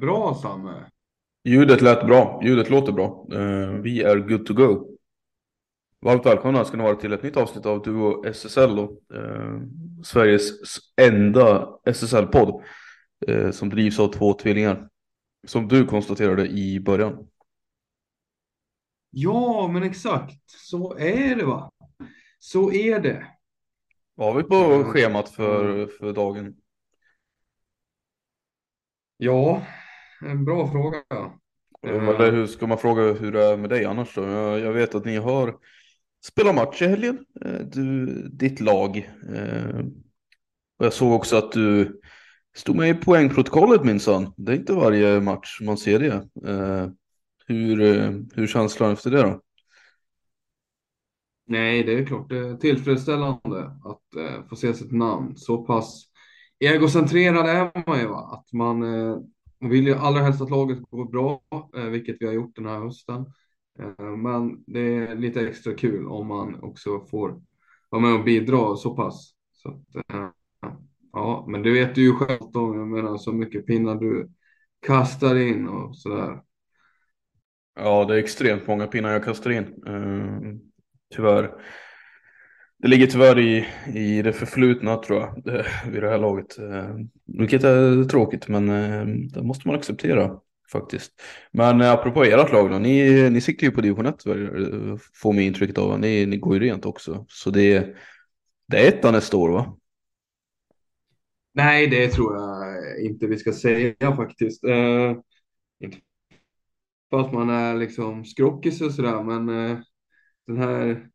Bra Samme? Ljudet lät bra. Ljudet låter bra. Eh, vi är good to go. Varmt välkomna ska ni vara till ett nytt avsnitt av Duo SSL då. Eh, Sveriges enda SSL-podd eh, som drivs av två tvillingar. Som du konstaterade i början. Ja, men exakt. Så är det va? Så är det. Vad har vi på schemat för, för dagen? Ja, en bra fråga. Eh, Eller hur ska man fråga hur det är med dig annars då? Jag, vet att ni har spelat match i helgen. Eh, Du, ditt lag. Eh, Och jag såg också att du stod med i poängprotokollet minsann. Det är inte varje match man ser det. Eh, Hur, eh, hur känslan efter det då? Nej, det är klart det är tillfredsställande att eh, få se sitt namn. Så pass egocentrerad är man ju, va? Att man eh, man vill ju allra helst att laget går bra, eh, vilket vi har gjort den här hösten. Eh, men det är lite extra kul om man också får vara med och bidra så pass. Så att, eh, ja, men det vet du ju själv om, jag menar så mycket pinnar du kastar in och sådär. Ja, det är extremt många pinnar jag kastar in. Tyvärr. Det ligger tyvärr i, i det förflutna tror jag, det, vid det här laget. Eh, vilket är tråkigt, men eh, det måste man acceptera faktiskt. Men eh, apropå ert lag då, ni, ni siktar ju på division 1, får mig intrycket av. Ni, ni går ju rent också. Så det, det är ettan nästa år va? Nej, det tror jag inte vi ska säga faktiskt. Eh, inte för att man är liksom skrockis och sådär, men eh, den här...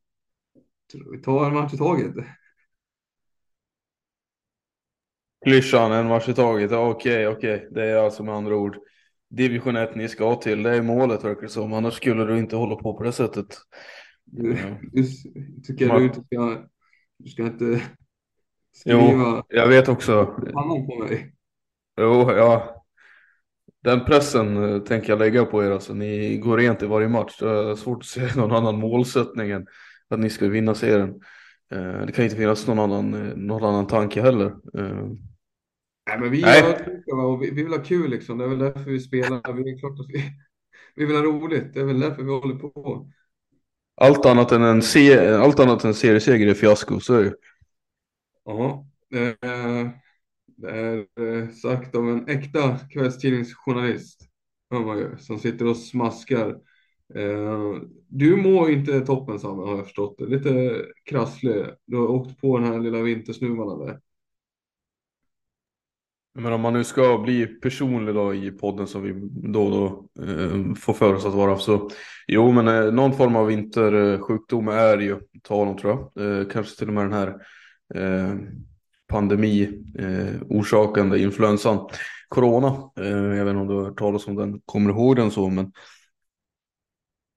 Vi tar en match i taget. Klyschan, en match i taget. Ja, Okej, okej. Det är alltså med andra ord division 1 ni ska till. Det är målet verkar det som. Annars skulle du inte hålla på på det sättet. Du, du tycker Man- du inte ska... Du ska inte Jo, skriva jag vet också. pannan på mig. Jo, ja. Den pressen eh, tänker jag lägga på er. Alltså, ni går rent i varje match. Det är svårt att se någon annan målsättning än att ni ska vinna serien. Eh, Det kan inte finnas någon annan, någon annan tanke heller. Eh, Nej, men vi, Nej. Är, och vi, vi vill ha kul liksom. Det är väl därför vi spelar. Vi är klart att vi, vi vill ha roligt. Det är väl därför vi håller på. Allt annat än en, se, allt annat än serieseger är fiasko, så är det. Ja, eh, det är eh, sagt av en äkta kvällstidningsjournalist hör man ju, som sitter och smaskar. Eh, du mår inte toppen Samme har jag förstått det. Lite krasslig. Du har åkt på den här lilla vintersnuvan eller? Men om man nu ska bli personlig då i podden som vi då och då eh, får för oss att vara så jo men eh, någon form av vintersjukdom är ju tal om tror jag. Eh, kanske till och med den här eh, pandemi eh, orsakande influensan corona. Eh, jag vet inte om du har hört talas om den, kommer ihåg den så men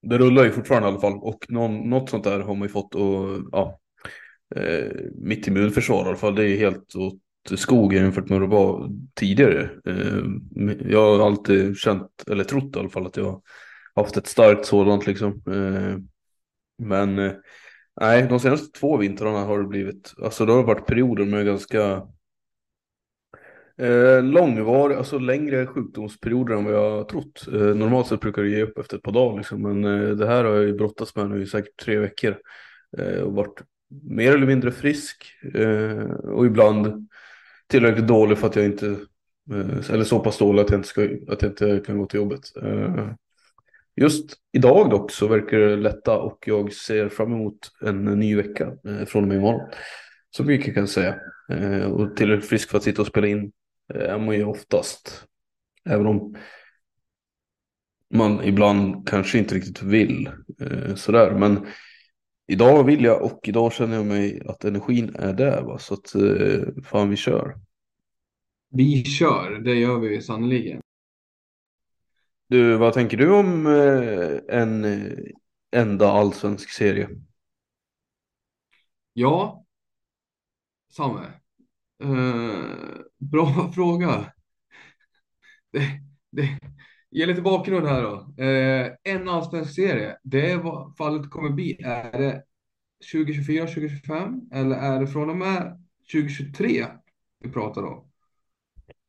det rullar ju fortfarande i alla fall och någon, något sånt där har man ju fått och ja eh, mitt immunförsvar i alla fall det är helt åt skogen jämfört med hur det var tidigare. Eh, jag har alltid känt, eller trott i alla fall, att jag haft ett starkt sådant liksom. Eh, men eh, nej, de senaste två vintrarna har det blivit, alltså det har varit perioder med ganska Eh, långvarig, alltså längre sjukdomsperioder än vad jag trott. Eh, normalt sett brukar det ge upp efter ett par dagar liksom, men eh, det här har jag ju brottats med nu i säkert tre veckor. Eh, och varit mer eller mindre frisk eh, och ibland tillräckligt dålig för att jag inte, eh, eller så pass dålig att jag inte, ska, att jag inte kan gå till jobbet. Just idag dock så verkar det lätta och jag ser fram emot en ny vecka från och med imorgon. Så mycket kan jag säga. Och tillräckligt frisk för att sitta och spela in är man ju oftast. Även om man ibland kanske inte riktigt vill sådär. Men idag vill jag och idag känner jag mig att energin är där. Va? Så att fan vi kör. Vi kör, det gör vi sannoliken. Du, vad tänker du om eh, en eh, enda allsvensk serie? Ja, Samme. Eh, bra fråga. Det, det, ge lite bakgrund här då. Eh, en allsvensk serie, det är vad fallet kommer bli. Är det 2024, 2025 eller är det från och med 2023 vi pratar om?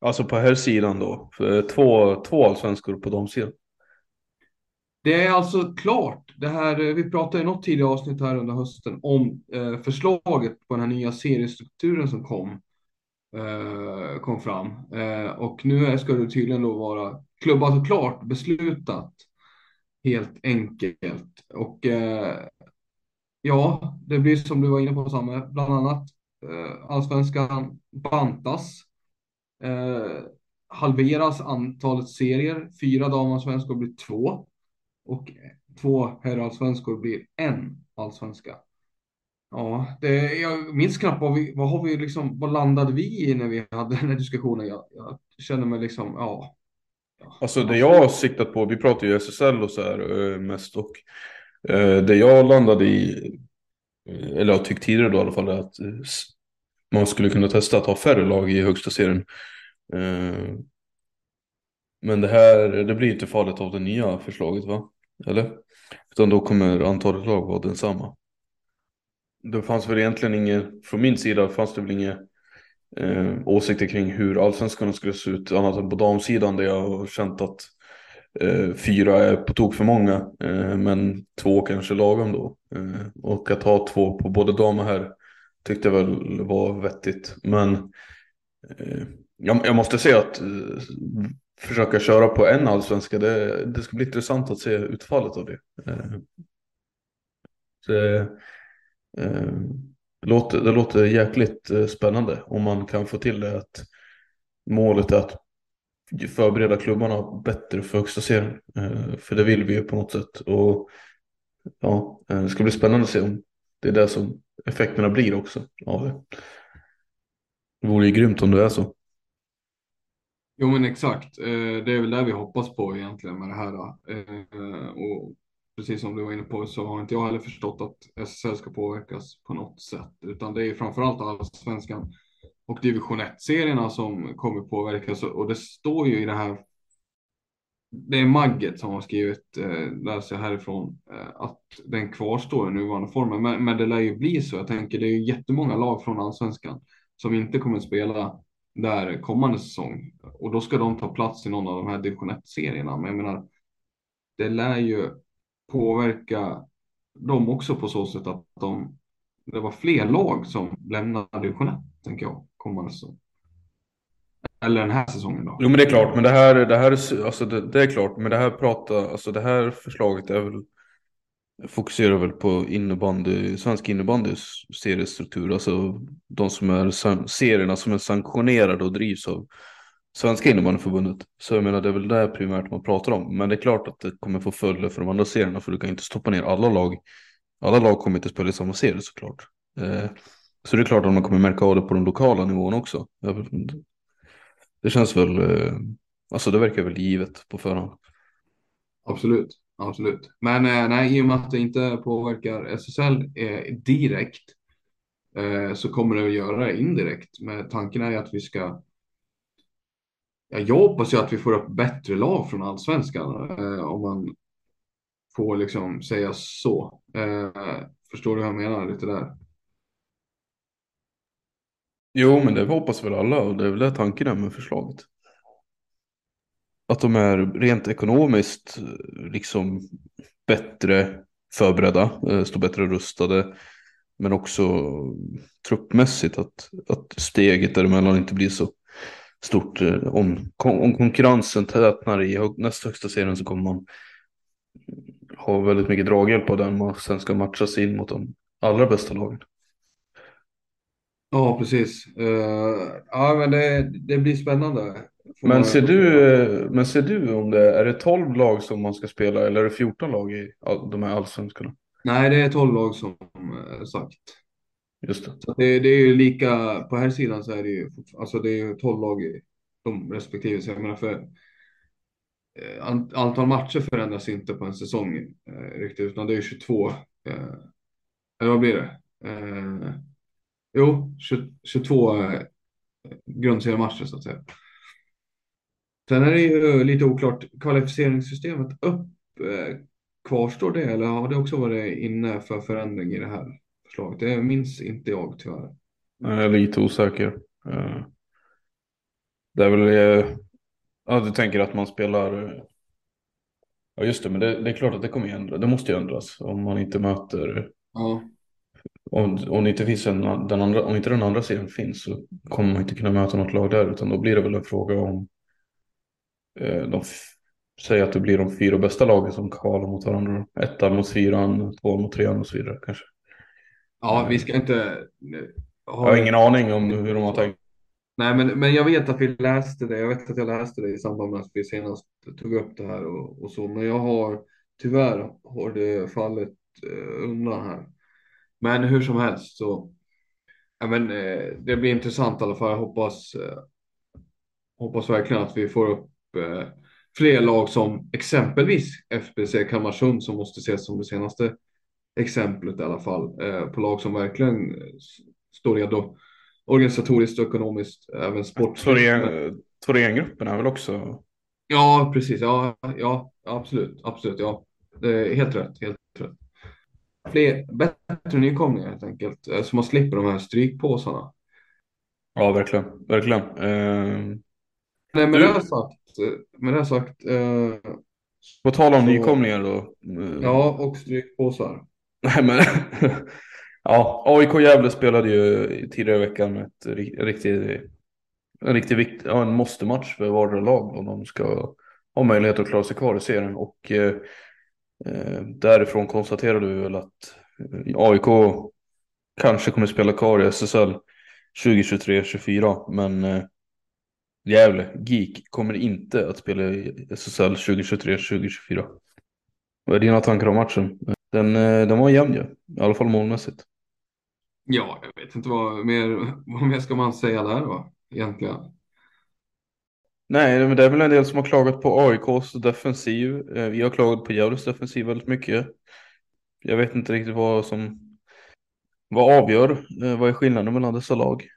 Alltså på här sidan då, två, två allsvenskor på de sidan. Det är alltså klart. Det här, vi pratade i något tidigare avsnitt här under hösten om eh, förslaget på den här nya seriestrukturen som kom, eh, Eh, kom fram. Eh, och nu ska det tydligen då vara klubbat alltså och klart, beslutat helt enkelt. Och eh, ja, det blir som du var inne på Samme, bland annat allsvenskan bantas halveras antalet serier. Fyra damallsvenskor blir två och två herrallsvenskor blir en allsvenska. Ja, det, jag minns knappt vad vi, vad har vi liksom, vad landade vi i när vi hade den här diskussionen? Jag, jag känner mig liksom, ja. Alltså det jag har siktat på, vi pratar ju SSL och så här eh, mest och eh, det jag landade i, eh, eller har tyckt tidigare då i alla fall, är att man skulle kunna testa att ha färre lag i högsta serien. Men det här, det blir inte fallet av det nya förslaget va? Eller? Utan då kommer antalet lag vara densamma. Det fanns väl egentligen inget, från min sida fanns det väl inga eh, åsikter kring hur allsvenskan skulle se ut annat än på damsidan där jag har känt att eh, fyra är på tok för många eh, men två kanske lagom då. Eh, och att ha två på både dam och herr tyckte jag väl var vettigt. Men eh, jag, jag måste säga att eh, försöka köra på en allsvenska, det, det ska bli intressant att se utfallet av det. Eh, så, eh, Eh, det, låter, det låter jäkligt eh, spännande om man kan få till det att målet är att förbereda klubbarna bättre för högsta serien. Eh, för det vill vi ju på något sätt. Och ja, det ska bli spännande att se om det är det som effekterna blir också av det. Det vore ju grymt om det är så. Jo men exakt, det är väl det vi hoppas på egentligen med det här. Och precis som du var inne på så har inte jag heller förstått att SSL ska påverkas på något sätt, utan det är framförallt allsvenskan och division 1-serierna som kommer påverkas och det står ju i det här. Det är Magget som har skrivit, eh, läser jag härifrån, eh, att den kvarstår i nuvarande formen. Men, men det lär ju bli så. Jag tänker det är ju jättemånga lag från allsvenskan som inte kommer att spela där kommande säsong. Och då ska de ta plats i någon av de här division 1-serierna. Men jag menar, det lär ju påverka dem också på så sätt att de, det var fler lag som lämnade division 1, tänker jag, kommande säsong. Eller den här säsongen då. Jo men det är klart, men det här, det här alltså det, det är klart, men det här prata, alltså det här förslaget är väl fokuserar väl på innebandy, svensk innebandys seriestruktur, alltså de som är serierna som är sanktionerade och drivs av svenska innebandyförbundet. Så jag menar det är väl det primärt man pratar om. Men det är klart att det kommer få följder för de andra serierna för du kan inte stoppa ner alla lag. Alla lag kommer inte spela i samma serie såklart. Eh, så det är klart att man kommer märka av det på den lokala nivån också. Det känns väl, eh, alltså det verkar väl givet på förhand. Absolut, absolut. Men eh, nej, i och med att det inte påverkar SSL eh, direkt eh, så kommer det att göra det indirekt. Men tanken är ju att vi ska jag hoppas ju att vi får upp bättre lag från allsvenskan eh, om man får liksom säga så. Eh, förstår du vad jag menar lite där? Jo, men det hoppas väl alla och det är väl det tanken är med förslaget. Att de är rent ekonomiskt eh, liksom bättre förberedda, eh, står bättre rustade. Men också truppmässigt att, att steget däremellan inte blir så stort. Eh, om, om konkurrensen tätnar i näst högsta serien så kommer man ha väldigt mycket draghjälp av den man sen ska matchas in mot de allra bästa lagen. Ja, precis. Uh, ja, men det, det blir spännande. Men ser, du, eh, men ser du om det är det 12 lag som man ska spela eller är det 14 lag i de här allsvenskarna? Nej, det är 12 lag som sagt. Just det. Så det, det, är ju lika, på här sidan så är det ju, alltså det är ju 12 lag i de respektive. Så jag menar för eh, antal matcher förändras inte på en säsong eh, riktigt, utan det är 22. Eh, eller vad blir det? Eh, jo, 20, 22 eh, grundseriematcher så att säga. Sen är det ju lite oklart, kvalificeringssystemet upp, eh, kvarstår det eller har det också varit inne för förändring i det här? Förslaget. Det minns inte jag tyvärr. Jag är lite osäker. Eh, det är väl, eh, ja du tänker att man spelar, ja just det, men det, det är klart att det kommer ändra. Det måste ju ändras om man inte möter, ja. om, om, det inte finns en, den andra, om inte den andra serien finns så kommer man inte kunna möta något lag där, utan då blir det väl en fråga om eh, de Säg att det blir de fyra bästa lagen som kvalar mot varandra. Ettan mot fyran, två mot trean och så vidare kanske. Ja, vi ska inte... Ha... Jag har ingen aning om hur de har tänkt. Nej, men, men jag vet att vi läste det. Jag vet att jag läste det i samband med att vi senast tog upp det här och, och så. Men jag har tyvärr har det fallit eh, undan här. Men hur som helst så. Ja, men, eh, det blir intressant i alla fall. Jag hoppas. Eh, hoppas verkligen att vi får upp eh, fler lag som exempelvis FBC Kalmarsund som måste ses som det senaste exemplet i alla fall eh, på lag som verkligen står redo organisatoriskt och ekonomiskt, även sportsligt. Thorengruppen är väl också? Ja, precis. Ja, ja, absolut, absolut. Ja, det helt rätt, helt rätt. Fler, bättre nykomlingar helt enkelt, eh, så man slipper de här strykpåsarna. Ja, verkligen, verkligen. Uh... Nej, med det här sagt, med det sagt. Uh... På tal om så... nykomlingar då. Uh... Ja, och strykpåsar. Nej men, ja, AIK Gävle spelade ju tidigare i veckan ett riktigt, en riktigt viktig, ja, en måste-match för vardera lag om de ska ha möjlighet att klara sig kvar i serien. Och eh, eh därifrån konstaterade vi väl att eh, AIK kanske kommer spela kvar i SSL 2023-24 men eh, Gävle, GIK, kommer inte att spela i SSL 2023-2024. Vad är dina tankar om matchen? Den, eh, den var jämn ju, i alla fall målmässigt. Ja, jag vet inte vad mer, vad mer ska man säga där då, egentligen. Nej, men det är väl en del som har klagat på AIKs defensiv. Eh, vi har klagat på Gävles defensiv väldigt mycket. Jag vet inte riktigt vad som vad avgör, eh, vad är skillnaden mellan dessa lag?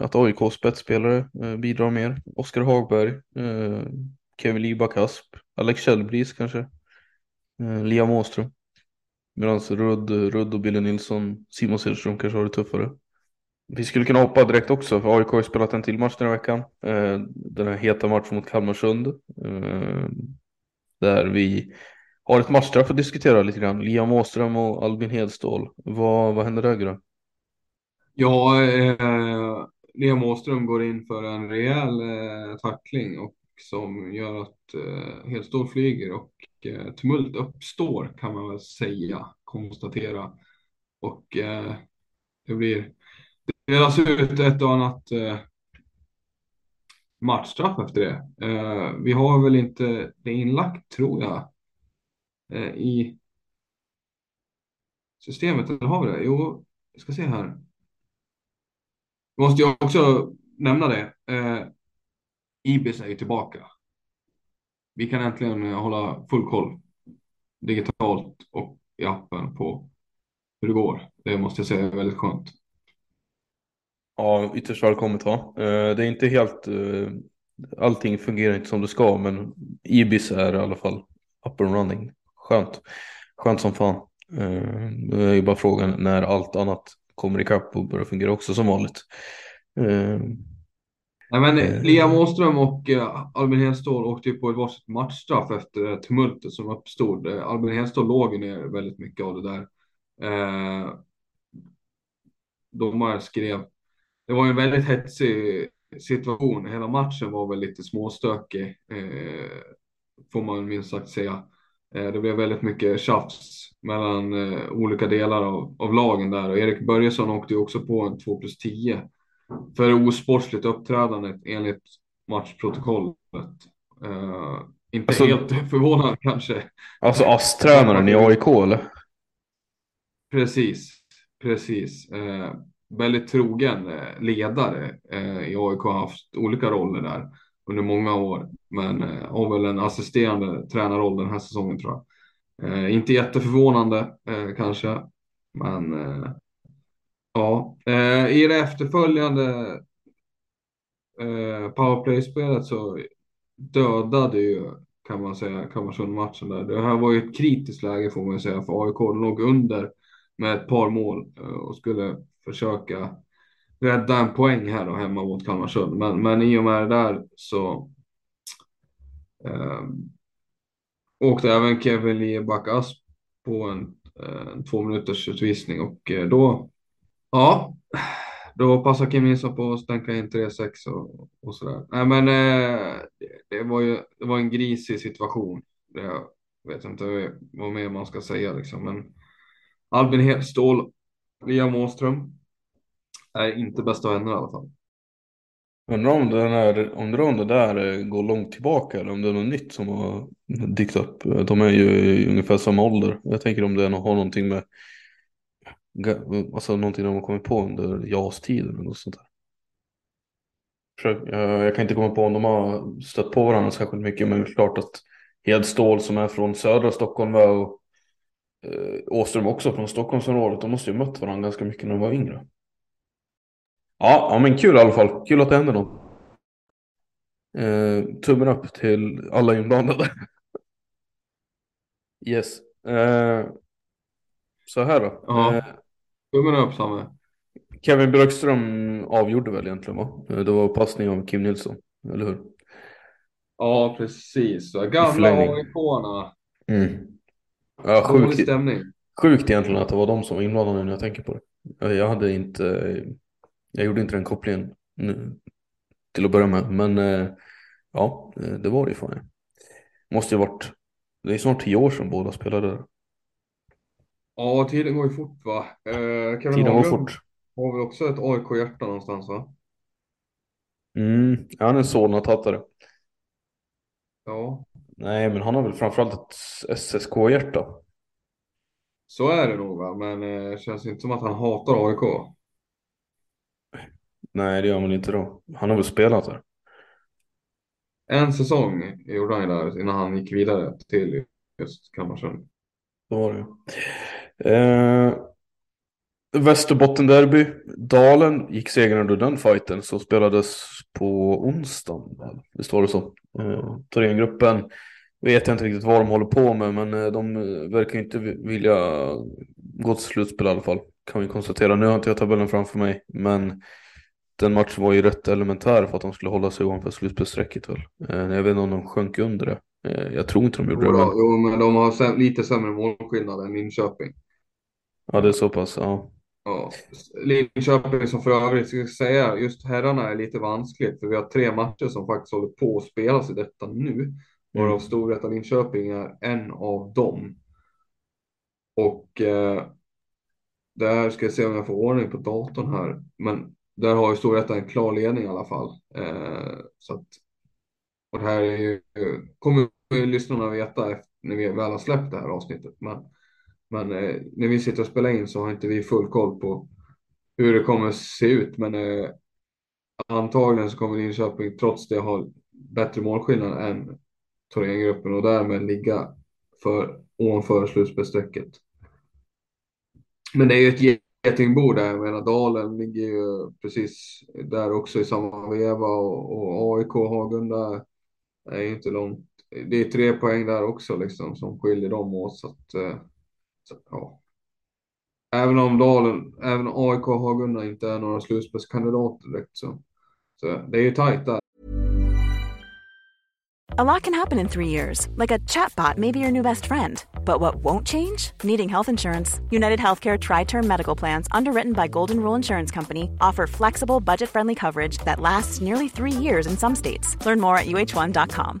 Att AIKs spetsspelare bidrar mer. Oskar Hagberg, Kevin Libak Asp, Alex Kjellbris kanske, Liam Åström. Medan Rudd, Rudd och Billy Nilsson, Simon Cederström kanske har det tuffare. Vi skulle kunna hoppa direkt också, för AIK har spelat en till match den här veckan. Eh, den här heta matchen mot Kalmarsund. Eh, där vi har ett matchstraff att diskutera lite grann. Liam Åström och Albin Hedstål. Vad, vad händer där Gurra? Ja, eh, Liam Åström går in för en rejäl eh, tackling och som gör att eh, Hedstål flyger och Eh, tumult uppstår kan man väl säga, konstatera. Och eh, det blir, det delas ut ett och annat eh, matchstraff efter det. Eh, vi har väl inte det inlagt, tror jag, eh, i systemet. Eller har vi det? Jo, vi ska se här. Måste jag också nämna det. Eh, Ibis är ju tillbaka. Vi kan äntligen eh, hålla full koll digitalt och i appen på hur det går. Det måste jag säga är väldigt skönt. Ja, ytterst välkommet va. Eh, det är inte helt, eh, allting fungerar inte som det ska men Ibis är i alla fall up and running. Skönt, skönt som fan. Nu är ju bara frågan när allt annat kommer ikapp och börjar fungera också som vanligt. Nej, men Liam Åström och Albin Hedstål åkte ju på ett varsitt matchstraff efter tumultet som uppstod. Albin Hedstål låg ner väldigt mycket av det där. Domaren skrev det var en väldigt hetsig situation. Hela matchen var väl lite småstökig, eh, får man minst sagt säga. Eh, det blev väldigt mycket tjafs mellan eh, olika delar av, av lagen där och Erik Börjesson åkte ju också på en 2 plus 10 för osportsligt uppträdande enligt matchprotokollet. Eh, inte alltså, helt förvånad kanske. Alltså ASS-tränaren i AIK eller? Precis, precis. Eh, väldigt trogen eh, ledare eh, i AIK har haft olika roller där under många år. Men eh, har väl en assisterande tränarroll den här säsongen tror jag. Inte jätteförvånande kanske, men ja. Eh, I det efterföljande eh, powerplay-spelet så dödade ju kan man säga Kalmarsund matchen där. Det här var ju ett kritiskt läge får man säga för AIK. De låg under med ett par mål eh, och skulle försöka rädda en poäng här då hemma mot Kalmarsund. Men, men i och med det där så eh, åkte även Kevin Lieback Asp på en, en två minuters utvisning och eh, då, ja, då passar Kim Nilsson på att stänka in 3-6 och, och sådär. Nej men eh, det, var ju det var en grisig situation. Jag vet inte vad mer man ska säga liksom, men Albin Hedstål Liam Åström är inte bästa vänner i alla fall. Undrar om, den är, undrar om det där eh, går långt tillbaka eller om det är något nytt som har dykt upp. De är ju i ungefär samma ålder. Jag tänker om det har någonting med alltså någonting de har kommit på under JAS-tiden eller något sånt där. Jag kan inte komma på om de har stött på varandra särskilt mycket men det är klart att Hedstål som är från södra Stockholm och eh, Åström också från Stockholmsområdet. De måste ju mött varandra ganska mycket när de var yngre. Ja, ja men kul i alla fall. Kul att det händer något. Eh, tummen upp till alla inblandade. yes. Eh, så här då. Ja. Eh, tummen upp Samme. Kevin Björkström avgjorde väl egentligen va? Eh, det var passning av Kim Nilsson, eller hur? Ja, precis. Gamla AIK-arna. Mm. Ja, sjukt, sjukt egentligen att det var de som var inblandade när jag tänker på det. Jag hade inte, jag gjorde inte den kopplingen nu, till att börja med. Men eh, ja, det var det ju fan. Måste ju varit, det är snart tio år sedan båda spelade där. Ja, tiden går ju fort va. Eh, tiden går fort. Har vi också ett AIK-hjärta någonstans va? Mm, han är en Solna-tattare. Ja. Nej, men han har väl framförallt ett SSK-hjärta. Så är det nog va, men det eh, känns inte som att han hatar AIK. Nej, det gör man inte då. Han har väl spelat där. En säsong gjorde han ju där innan han gick vidare till just Kalmarsund. Så var det eh, Västerbottenderby. Dalen gick segrande ur den fighten så spelades på onsdagen. Visst var det så? Eh, Thorengruppen vet jag inte riktigt vad de håller på med men eh, de verkar inte vilja gå till slutspel i alla fall. Kan vi konstatera. Nu har inte jag tabellen framför mig men den matchen var ju rätt elementär för att de skulle hålla sig ovanför slutspelsstrecket väl. Eh, jag vet inte om de sjönk under det. Eh, jag tror inte de gjorde jo, det. Men... Jo, men de har lite sämre målskillnad än Linköping. Ja, det är så pass. Ja. Ja, Linköping som för övrigt ska säga, just herrarna är lite vanskligt för vi har tre matcher som faktiskt håller på att spelas i detta nu. Varav mm. Storvreta Linköping är en av dem. Och eh, där ska jag se om jag får ordning på datorn här. Men där har ju Storvreta en klar ledning i alla fall. Eh, så att, och det här är ju, kommer ju lyssnarna veta efter, när vi väl har släppt det här avsnittet. Men, men eh, när vi sitter och spelar in så har inte vi full koll på hur det kommer se ut. Men eh, antagligen så kommer Linköping trots det ha bättre målskillnad än Thorengruppen och därmed ligga för, ovanför slutspelsstrecket. Men det är ju ett getingbo där. Jag menar Dalen ligger ju precis där också i samma veva och, och AIK Hagunda är ju inte långt. Det är tre poäng där också liksom som skiljer dem åt. Så att, eh, så, ja. Även om Dalen, även AIK och Hagunda inte är några slutspelskandidater direkt så, så det är ju tajt där. A lot can happen in three years, like a chatbot may be your new best friend. But what won't change? Needing health insurance. United Healthcare Tri Term Medical Plans, underwritten by Golden Rule Insurance Company, offer flexible, budget friendly coverage that lasts nearly three years in some states. Learn more at uh1.com.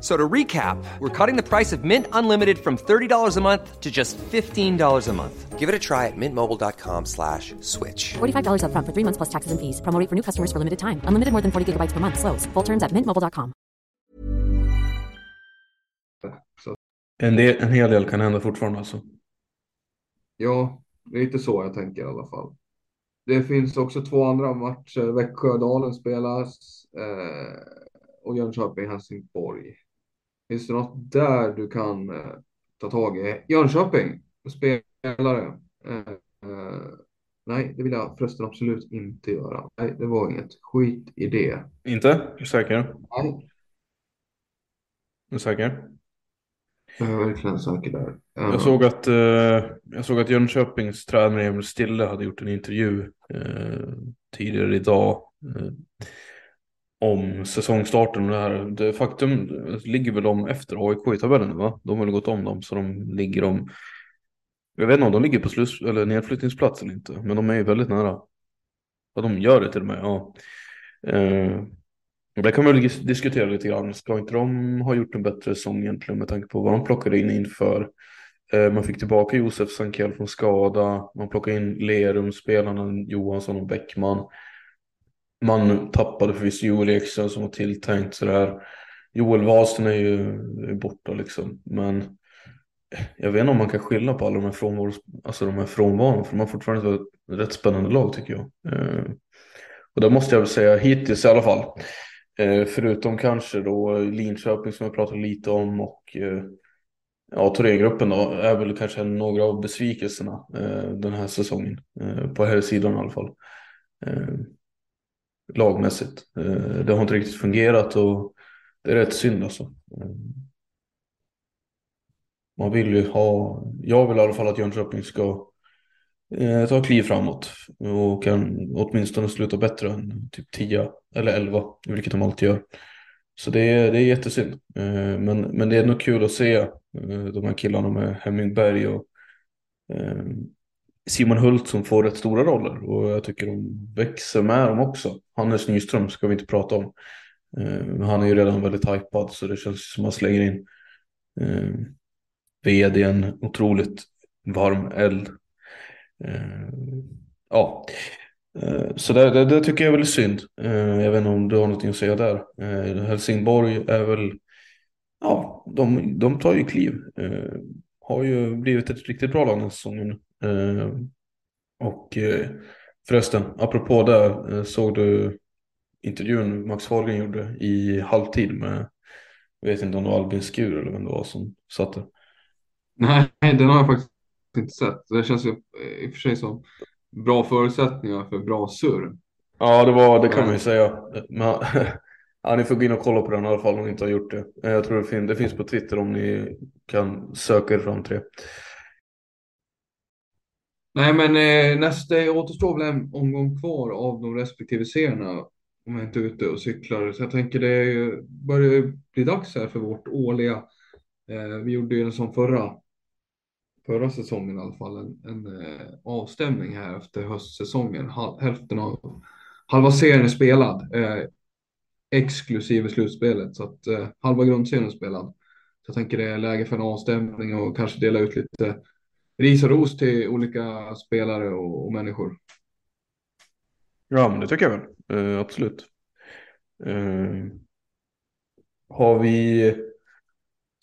So to recap, we're cutting the price of Mint Unlimited from $30 a month to just $15 a month. Give it a try at mintmobile.com slash switch. $45 upfront for three months plus taxes and fees. Promo rate for new customers for limited time. Unlimited more than 40 gigabytes per month. Slows. Full terms at mintmobile.com. En, del, en hel del kan hända fortfarande alltså. Ja, lite så jag tänker i alla fall. Det finns också två andra matcher. Växjö-Dalen spelas eh, och Jönköping-Helsingborg. Finns det något där du kan eh, ta tag i? Jönköping, spelare. Eh, eh, nej, det vill jag förresten absolut inte göra. Nej, det var inget skit i det. Inte? Är säker? Nej, Är säker? jag är verkligen säker där. Eh, Jag såg att, eh, jag såg att Jönköpings tränare Emil Stille hade gjort en intervju tidigare idag om säsongstarten och det här. Det faktum ligger väl de efter AIK i tabellen va? De har väl gått om dem så de ligger om jag vet inte om de ligger på slus eller nedflyttningsplats eller inte men de är ju väldigt nära. Ja, de gör det till och med, ja. Eh, det kan man väl diskutera lite grann. Ska inte de ha gjort en bättre säsong egentligen med tanke på vad de plockade in inför? Eh, man fick tillbaka Josef Sankell från skada. Man plockade in Lerum, spelarna Johansson och Bäckman. Man tappade förvisso Joel Ekström som var tilltänkt sådär. Joel Wahlsten är ju är borta liksom. Men jag vet inte om man kan skylla på alla de här frånvaron, alltså de här frånvaron. För de har fortfarande ett rätt spännande lag tycker jag. Eh, och det måste jag väl säga hittills i alla fall. Eh, förutom kanske då Linköping som jag pratade lite om och eh, ja, Thorengruppen då är väl kanske några av besvikelserna eh, den här säsongen. Eh, på här sidan i alla fall. Eh, Lagmässigt. Eh, det har inte riktigt fungerat och det är rätt synd alltså. Eh, man vill ju ha, jag vill i alla fall att Jönköping ska eh, ta kliv framåt och kan åtminstone sluta bättre än typ 10 eller 11, vilket de alltid gör. Så det är, det är jättesynd. Men, men det är nog kul att se de här killarna med Hemmingberg och Simon Hult som får rätt stora roller och jag tycker de växer med dem också. Hannes Nyström ska vi inte prata om. Eh, han är ju redan väldigt hypad så det känns som att man slänger in eh, vd en otroligt varm eld. Eh, ja, Eh, så det, det, det tycker jag är väldigt synd. Eh, Jag vet inte om du har någonting att säga där. Eh, Helsingborg är väl, ja, de, de tar ju kliv. Eh, Har ju blivit ett riktigt bra lag den här säsongen. Eh, Och eh, förresten, apropå det, eh, såg du intervjun Max Fahlgren gjorde i halvtid med, jag vet inte om det var Albin Skur eller vem det var som satt där. Nej, den har jag faktiskt inte sett. Det känns ju i och för sig som bra förutsättningar för bra surr. Ja, det var, det kan man ju säga. Men, ja, ni får gå in och kolla på den i alla fall om ni inte har gjort det. Jag tror det finns, det finns på Twitter om ni kan söka er fram till det. Nej, men eh, nästa återstår väl en omgång kvar av de respektive serierna. Om jag inte är ute och cyklar. Så jag tänker det börjar ju bli dags här för vårt årliga. Eh, vi gjorde ju en sån förra förra säsongen i alla fall en, en eh, avstämning här efter höstsäsongen. Hal, hälften av halva serien är spelad, eh, exklusive slutspelet, så att eh, halva grundserien är spelad. Så jag tänker det är läge för en avstämning och kanske dela ut lite ris och ros till olika spelare och, och människor. Ja, men det tycker jag väl. Uh, absolut. Uh, har vi...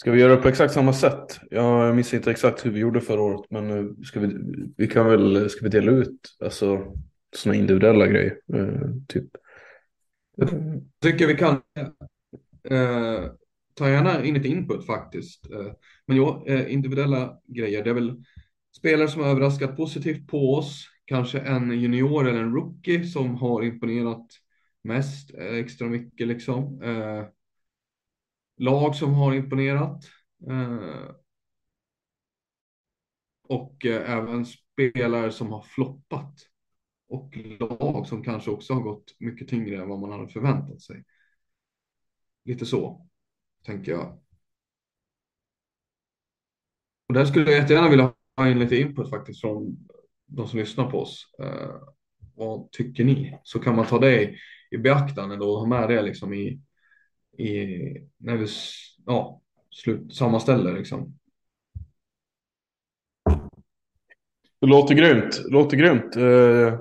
Ska vi göra på exakt samma sätt? Jag minns inte exakt hur vi gjorde förra året, men uh, ska vi, vi kan väl, ska vi dela ut alltså sådana individuella grejer? typ. Jag tycker vi kan. ta gärna in ett input faktiskt. men ja, individuella grejer, det är väl spelare som har överraskat positivt på oss kanske en junior eller en rookie som har imponerat mest eh, extra mycket liksom. Eh, lag som har imponerat. Eh, och eh, även spelare som har floppat. Och lag som kanske också har gått mycket tyngre än vad man hade förväntat sig. Lite så, tänker jag. Och där skulle jag jättegärna vilja ha in lite input faktiskt från de som lyssnar på oss. Eh, vad tycker ni? Så kan man ta det i, beaktande då och ha med det liksom i, i när vi ja, slut, sammanställer liksom. Det låter grymt. Det låter grymt. Uh,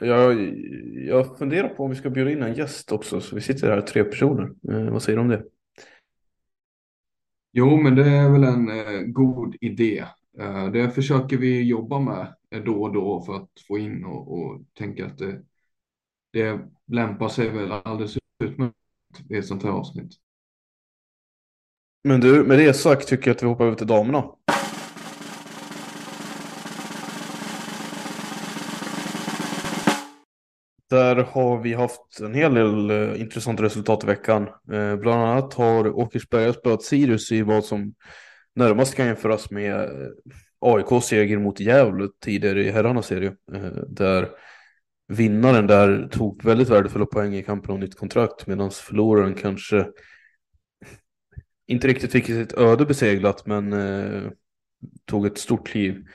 jag, jag funderar på om vi ska bjuda in en gäst också. Så vi sitter här tre personer. Uh, vad säger du om det? Jo, men det är väl en uh, god idé. Eh, det försöker vi jobba med eh, då och då för att få in och, och tänka att det, det lämpar sig väl alldeles utmärkt i ett sånt här avsnitt. Men du, med det sagt tycker jag att vi hoppar över till damerna. Där har vi haft en hel del eh, intressanta resultat i veckan. Bland annat har Åkersberga spöat Sirius i vad som närmast kan jämföras med eh, AIKs seger mot Gävle tidigare i herrarnas serie. Eh, där vinnaren där tog väldigt värdefulla poäng i kampen om nytt kontrakt medan förloraren kanske inte riktigt fick sitt öde beseglat men eh, tog ett stort kliv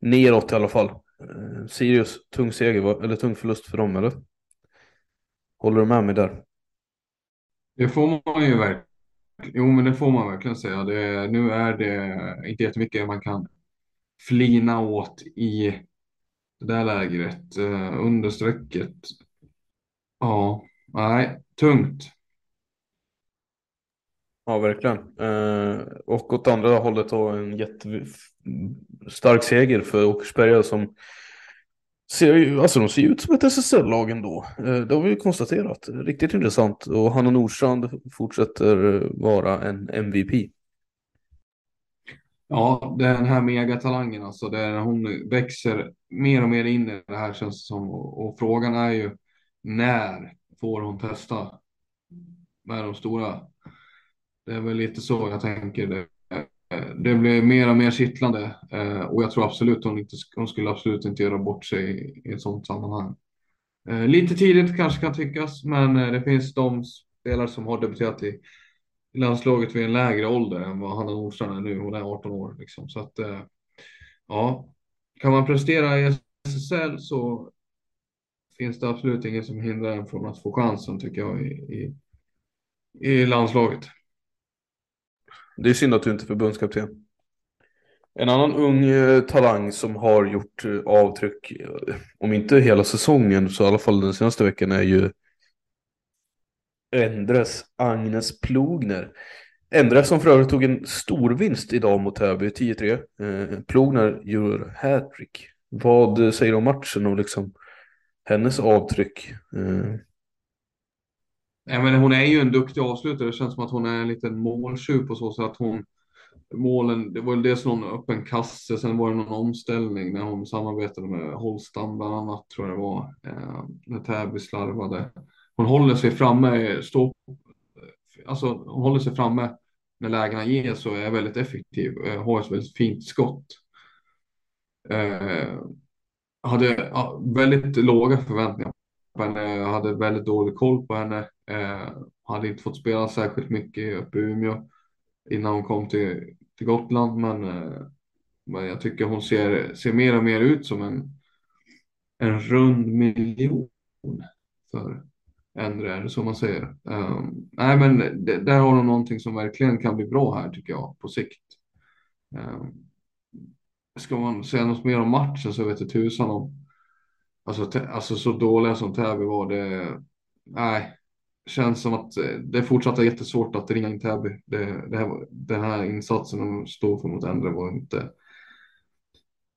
neråt i alla fall. Eh, Sirius, tung seger, eller tung förlust för dem eller? Håller du med mig där? Det får man ju verkligen Jo, men det får man verkligen säga. Det, nu är det inte jättemycket man kan flina åt i det där lägret. Eh, under strecket. Ja, nej, tungt. Ja, verkligen. Eh, och åt andra hållet då en jättestark seger för Åkersberga som ser ju, alltså de ser ut som ett SSL-lag ändå. Eh, det har vi ju konstaterat. Riktigt intressant. Och Hanna Nordstrand fortsätter eh, vara en MVP. Ja, den här megatalangen alltså. där hon växer mer och mer in i det här känns det som. Och, och frågan är ju när får hon testa med de stora? Det är väl lite så jag tänker. Det, det blir mer och mer kittlande eh, och jag tror absolut hon, inte, hon skulle absolut inte göra bort sig i ett sådant sammanhang. Eh, lite tidigt kanske kan tyckas, men eh, det finns de spelare som har debuterat i landslaget vid en lägre ålder än vad Hanna Nordstrand är nu. Hon är 18 år liksom. Så att eh, ja, kan man prestera i SSL så finns det absolut inget som hindrar en från att få chansen tycker jag i, i, i landslaget. Det är synd att du inte är förbundskapten. En annan ung eh, talang som har gjort eh, avtryck, eh, om inte hela säsongen så i alla fall den senaste veckan är ju Endres Agnes Plogner. Endres som för övrigt tog en stor vinst idag mot Täby, 10-3. Plogner gör hattrick. Vad säger du om matchen och liksom hennes avtryck? Eh, men hon är ju en duktig avslutare. Det känns som att hon är en liten måltjuv på så sätt att hon målen, det var dels någon öppen kasse, sen var det någon omställning när hon samarbetade med Holstam bland annat tror jag det var, eh, när Täby slarvade. Hon håller sig framme, stå, alltså hon håller sig framme när lägena ges och är väldigt effektiv, eh, har ett väldigt fint skott. Eh, hade ja, väldigt låga förväntningar på henne, jag hade väldigt dålig koll på henne. Eh, hade inte fått spela särskilt mycket uppe i Umeå innan hon kom till, till Gotland, men eh, Men jag tycker hon ser, ser mer och mer ut som en, en rund miljon för Endre, är det så man säger? Um, nej, men det, där har hon någonting som verkligen kan bli bra här tycker jag på sikt. Um, ska man säga något mer om matchen så vet jag tusan om. Alltså, alltså så dåliga som Täby var det. Nej, känns som att eh, det fortsatt är jättesvårt att ringa in Täby. Det, det här, den här insatsen de står för mot Endre var inte.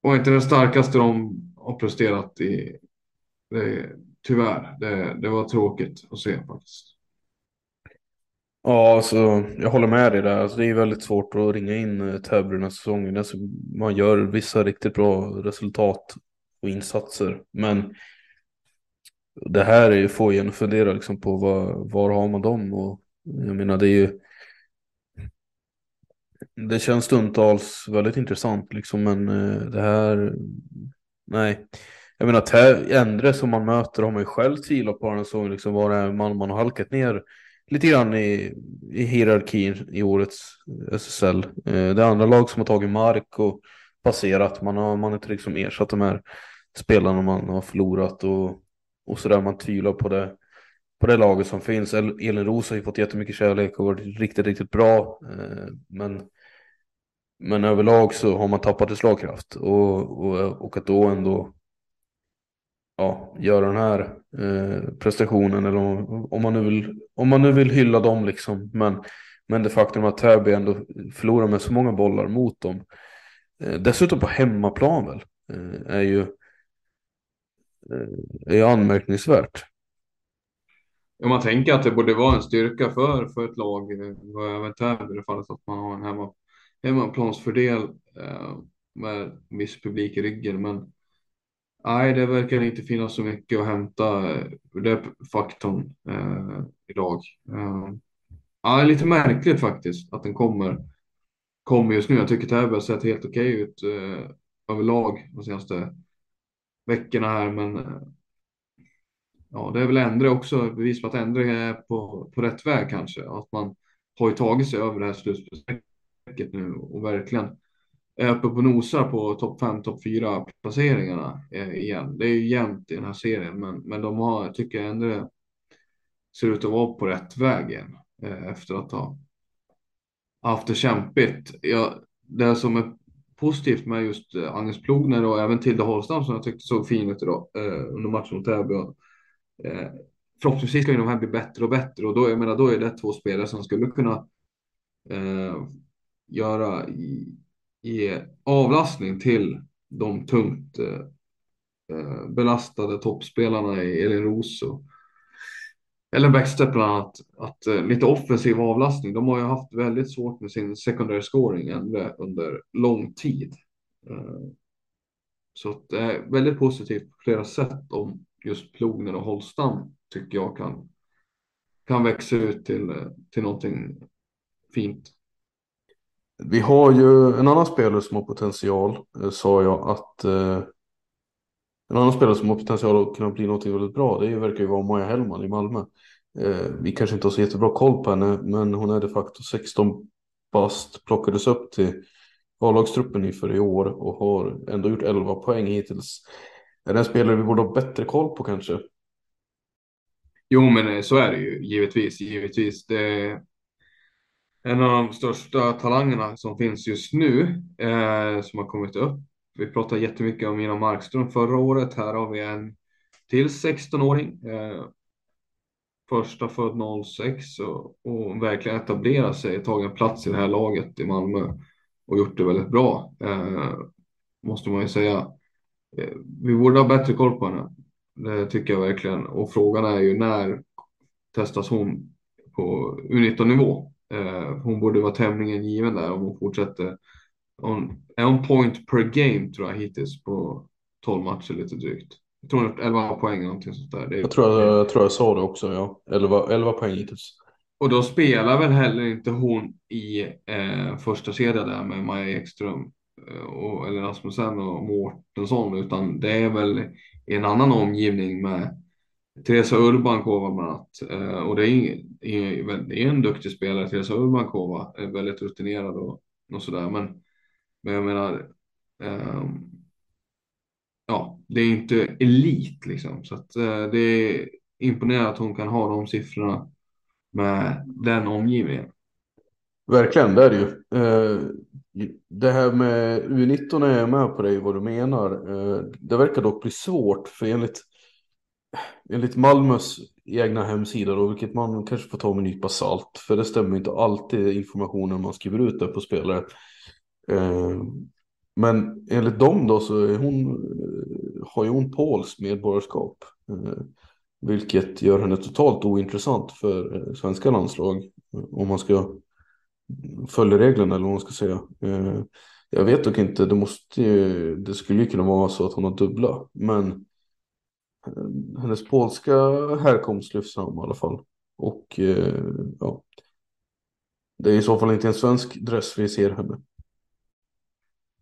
Var inte den starkaste de har presterat i. Det, tyvärr, det, det var tråkigt att se faktiskt. Ja, alltså, jag håller med dig där. Alltså, det är väldigt svårt att ringa in eh, Täby den här säsongen. Alltså, man gör vissa riktigt bra resultat och insatser. Men det här är ju, få igen att fundera liksom, på var, var har man dem? Och, jag menar, det är ju... Det känns stundtals väldigt intressant liksom, men eh, det här... Nej. Jag menar, Endre som man möter har man ju själv tvivlat på den så liksom var det man, man har halkat ner lite grann i, i hierarkin i årets SSL. Eh, det är andra lag som har tagit mark och passerat. Man har, man har inte liksom ersatt de här spelarna man har förlorat och, och sådär. Man tvivlar på det, på det laget som finns. Elin Roos har ju fått jättemycket kärlek och varit riktigt, riktigt bra. Eh, men, men överlag så har man tappat i slagkraft och, och, och att då ändå ja, göra den här eh, prestationen eller om, om, man nu vill, om man nu vill hylla dem liksom. Men, men det faktum att Täby ändå förlorar med så många bollar mot dem. Eh, dessutom på hemmaplan väl. Eh, är ju Eh, är anmärkningsvärt. Om man tänker att det borde vara en styrka för, för ett lag, eh, även Täby i det fallet att man har en hemma, hemmaplansfördel eh, med viss publik i ryggen. Men Nej, det verkar inte finnas så mycket att hämta eh, ur den faktorn eh, idag. Eh, ja, lite märkligt faktiskt att den kommer, kommer just nu. Jag tycker Täby har sett helt okej ut eh, överlag de senaste veckorna här, men eh, ja, det är väl Endre också bevis på att Endre är på, på rätt väg kanske. Att man har ju tagit sig över det här slutspelsstrecket nu och verkligen är uppe på nosar på topp 5, topp 4 placeringarna eh, igen. Det är ju jämnt i den här serien, men, men de har, tycker jag ändå ser ut att vara på rätt väg igen eh, efter att ha haft det kämpigt. Ja, det som är positivt med just eh, Agnes Plogner och även Tilde Holstam som jag tyckte såg fin ut idag eh, under matchen mot Täby. Eh, förhoppningsvis ska ju de här bli bättre och bättre och då, jag menar, då är det två spelare som skulle kunna eh, göra i, ge avlastning till de tungt eh, eh, belastade toppspelarna i Elin Roos och Ellen Bäckstedt bland annat. Att, eh, lite offensiv avlastning. De har ju haft väldigt svårt med sin secondary scoring under, lång tid. Eh, så det är väldigt positivt på flera sätt om just Plogner och Holstam tycker jag kan, kan växa ut till, eh, till någonting fint. Vi har ju en annan spelare som har potential, eh, sa jag att en annan spelare som har potential att kunna bli något väldigt bra, det verkar ju vara Maja Hellman i Malmö. Eh, vi kanske inte har så jättebra koll på henne, men hon är de facto 16 bast, plockades upp till A-lagstruppen inför i år och har ändå gjort 11 poäng hittills. Är det en spelare vi borde ha bättre koll på kanske? Jo, men eh, så är det ju givetvis. Givetvis. Det, är en av de största talangerna som finns just nu eh, som har kommit upp. Vi pratade jättemycket om Mina Markström förra året. Här har vi en till 16-åring. Eh, första född 06 och, och verkligen etablerat sig, tagit en plats i det här laget i Malmö och gjort det väldigt bra. Eh, måste man ju säga. Eh, vi borde ha bättre koll på henne. Det tycker jag verkligen. Och frågan är ju när testas hon på U19 nivå? Eh, hon borde vara tämligen given där om hon fortsätter. Är on point per game tror jag hittills på 12 matcher lite drygt. Jag tror hon har 11 poäng eller någonting sånt där. jag, tror jag, jag tror jag sa det också, ja. 11, 11 poäng hittills. Och då spelar väl heller inte hon i eh, första kedjan där med Maja Ekström eh, och, eller Rasmussen och Mårtensson utan det är väl i en annan omgivning med Teresa Urbankova bland annat. Eh, och det är, det är en duktig spelare, Teresa Urbankova, är väldigt rutinerad och, och sådär. Men, men jag menar, Um, ja, det är inte elit liksom. Så att, uh, det är imponerande att hon kan ha de siffrorna med den omgivningen. Verkligen, det är det ju. Eh, det här med U19 är jag med på dig vad du menar. Eh, det verkar dock bli svårt för enligt, enligt Malmös egna hemsida då, vilket man kanske får ta med en nypa salt, för det stämmer inte alltid informationen man skriver ut där på spelare. Eh, men enligt dem då så är hon, eh, har ju hon Pauls medborgarskap. Eh, vilket gör henne totalt ointressant för eh, svenska landslag. Om man ska följa reglerna eller vad man ska säga. Eh, jag vet dock inte, det, måste ju, det skulle ju kunna vara så att hon har dubbla. Men hennes polska härkomst lyfts fram i alla fall. Och eh, ja, det är i så fall inte en svensk dress vi ser henne.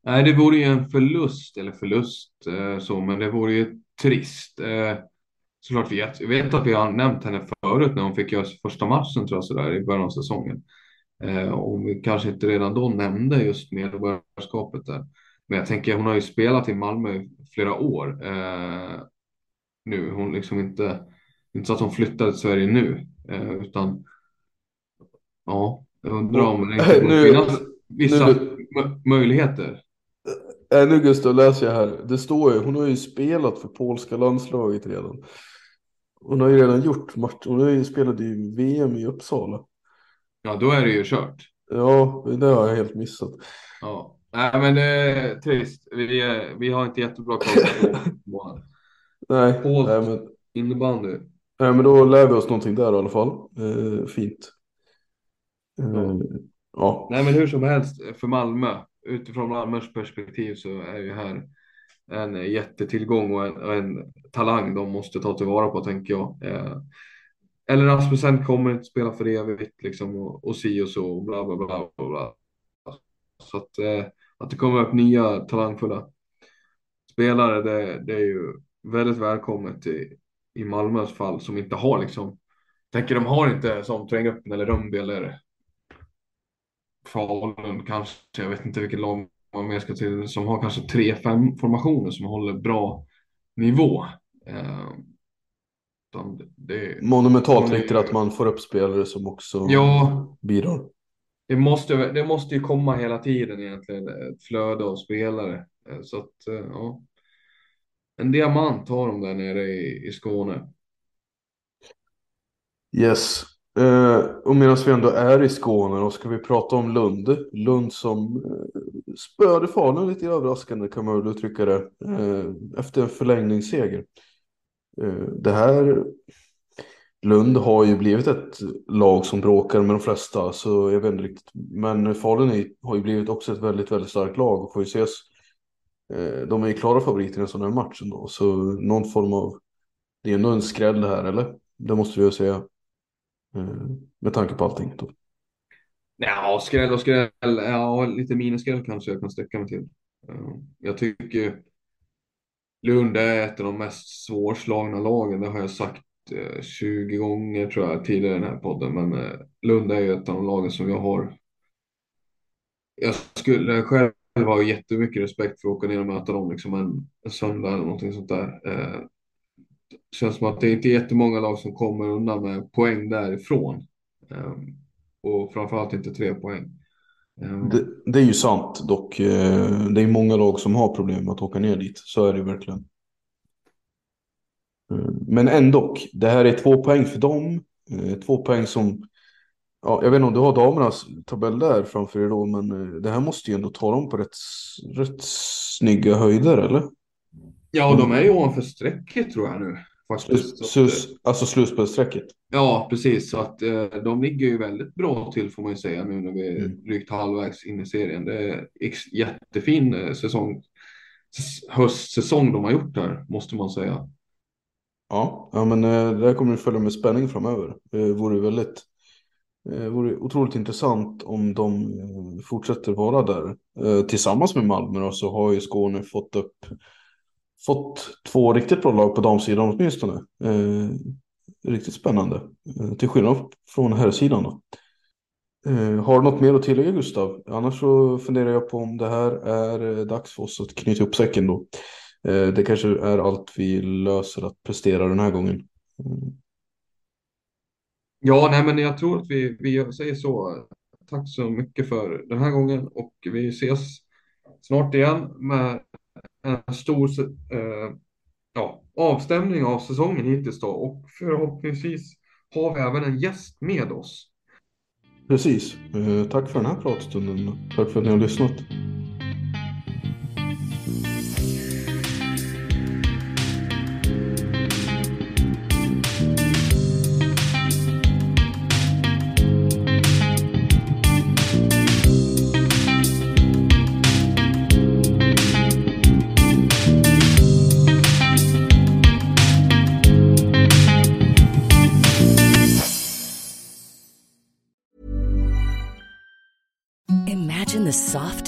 Nej, det vore ju en förlust, eller förlust så, men det vore ju trist. Såklart vet, jag vet att vi har nämnt henne förut när hon fick göra första matchen tror jag sådär i början av säsongen. Eh, om vi kanske inte redan då nämnde just medborgarskapet där. Men jag tänker, hon har ju spelat i Malmö i flera år eh, nu. Hon liksom inte, inte så att hon flyttade till Sverige nu, eh, utan ja, jag undrar om det inte finnas vissa nu, möjligheter. Äh, nu Gustav läser jag här. Det står ju, hon har ju spelat för polska landslaget redan. Hon har ju redan gjort match. Hon har ju spelat i VM i Uppsala. Ja, då är det ju kört. Ja, det har jag helt missat. Ja, nej men det är trist. Vi, vi har inte jättebra koll på Nej, på nej men... innebandy. Nej, men då lär vi oss någonting där i alla fall. Eh, fint. Eh, ja. ja. Nej, men hur som helst för Malmö, utifrån Malmös perspektiv så är ju här en jättetillgång och en, och en talang de måste ta tillvara på tänker jag. Eh, eller Rasmussen kommer inte spela för evigt liksom och, och si och så och bla bla bla. bla. Så att, eh, att det kommer upp nya talangfulla spelare, det, det är ju väldigt välkommet i, i Malmös fall som inte har liksom, tänker de har inte som Trängöppen eller Rönnby eller Falun kanske, jag vet inte vilket lag man mer ska till, som har kanske tre, fem formationer som håller bra nivå. Eh, det, Monumentalt viktigt att man får upp spelare som också ja, bidrar. Det måste, det måste ju komma hela tiden egentligen, ett flöde av spelare. Eh, så att, eh, ja. En diamant har de där nere i, i Skåne. Yes. Eh, och medan vi ändå är i Skåne då ska vi prata om Lund. Lund som eh, spöade Falun lite överraskande kan man väl uttrycka det. Eh, efter en förlängningsseger. Eh, det här Lund har ju blivit ett lag som bråkar med de flesta, så jag vet inte riktigt. Men Falun har ju blivit också ett väldigt, väldigt starkt lag och får ju ses. Eh, de är ju klara favoriter i en sån här match ändå, så någon form av, det är ändå en skräll här, eller? Det måste vi ju säga. Eh, med tanke på allting. Då. Ja, skräll och skräll, ja, lite miniskräll kanske jag kan sträcka mig till. Eh, jag tycker Lund är ett av de mest svårslagna lagen, det har jag sagt eh, 20 gånger tror jag tidigare i den här podden. Men Lund är ju ett av de lagen som jag har. Jag skulle själv ha jättemycket respekt för att åka ner och möta dem liksom en, en söndag eller någonting sånt där. Känns som att det är inte jättemånga lag som kommer undan med poäng därifrån. Ehm, och framförallt inte tre poäng. Ehm. Det, det, är ju sant dock. Eh, det är många lag som har problem med att åka ner dit. Så är det verkligen. Ehm, men ändå, det här är två poäng för dem. Eh, två poäng som, ja, jag vet inte om du har damernas tabell där framför er då, men eh, det här måste ju ändå ta dem på rätt, rätt snygga höjder, eller? Ja, de är ju ovanför strecket tror jag nu. Faktiskt. Slus, alltså slutspelsstrecket? Ja, precis. Så att eh, de ligger ju väldigt bra till får man ju säga nu när vi är mm. drygt halvvägs in i serien. Det är jättefin eh, säsong, höstsäsong de har gjort här, måste man säga. Ja, ja men eh, det här kommer vi följa med spänning framöver. Det vore väldigt det vore otroligt intressant om de eh, fortsätter vara där. Eh, tillsammans med Malmö då, så har ju Skåne fått upp fått två riktigt bra lag på damsidan åtminstone. Eh, riktigt spännande. Eh, till skillnad från herrsidan då. Eh, har du något mer att tillägga Gustav? Annars så funderar jag på om det här är eh, dags för oss att knyta upp säcken då. Eh, det kanske är allt vi löser att prestera den här gången. Mm. Ja, nej, men jag tror att vi, vi säger så. Tack så mycket för den här gången och vi ses snart igen med en stor eh, ja, avstämning av säsongen hittills då och förhoppningsvis har vi även en gäst med oss. Precis. Eh, tack för den här pratstunden. Tack för att ni har lyssnat.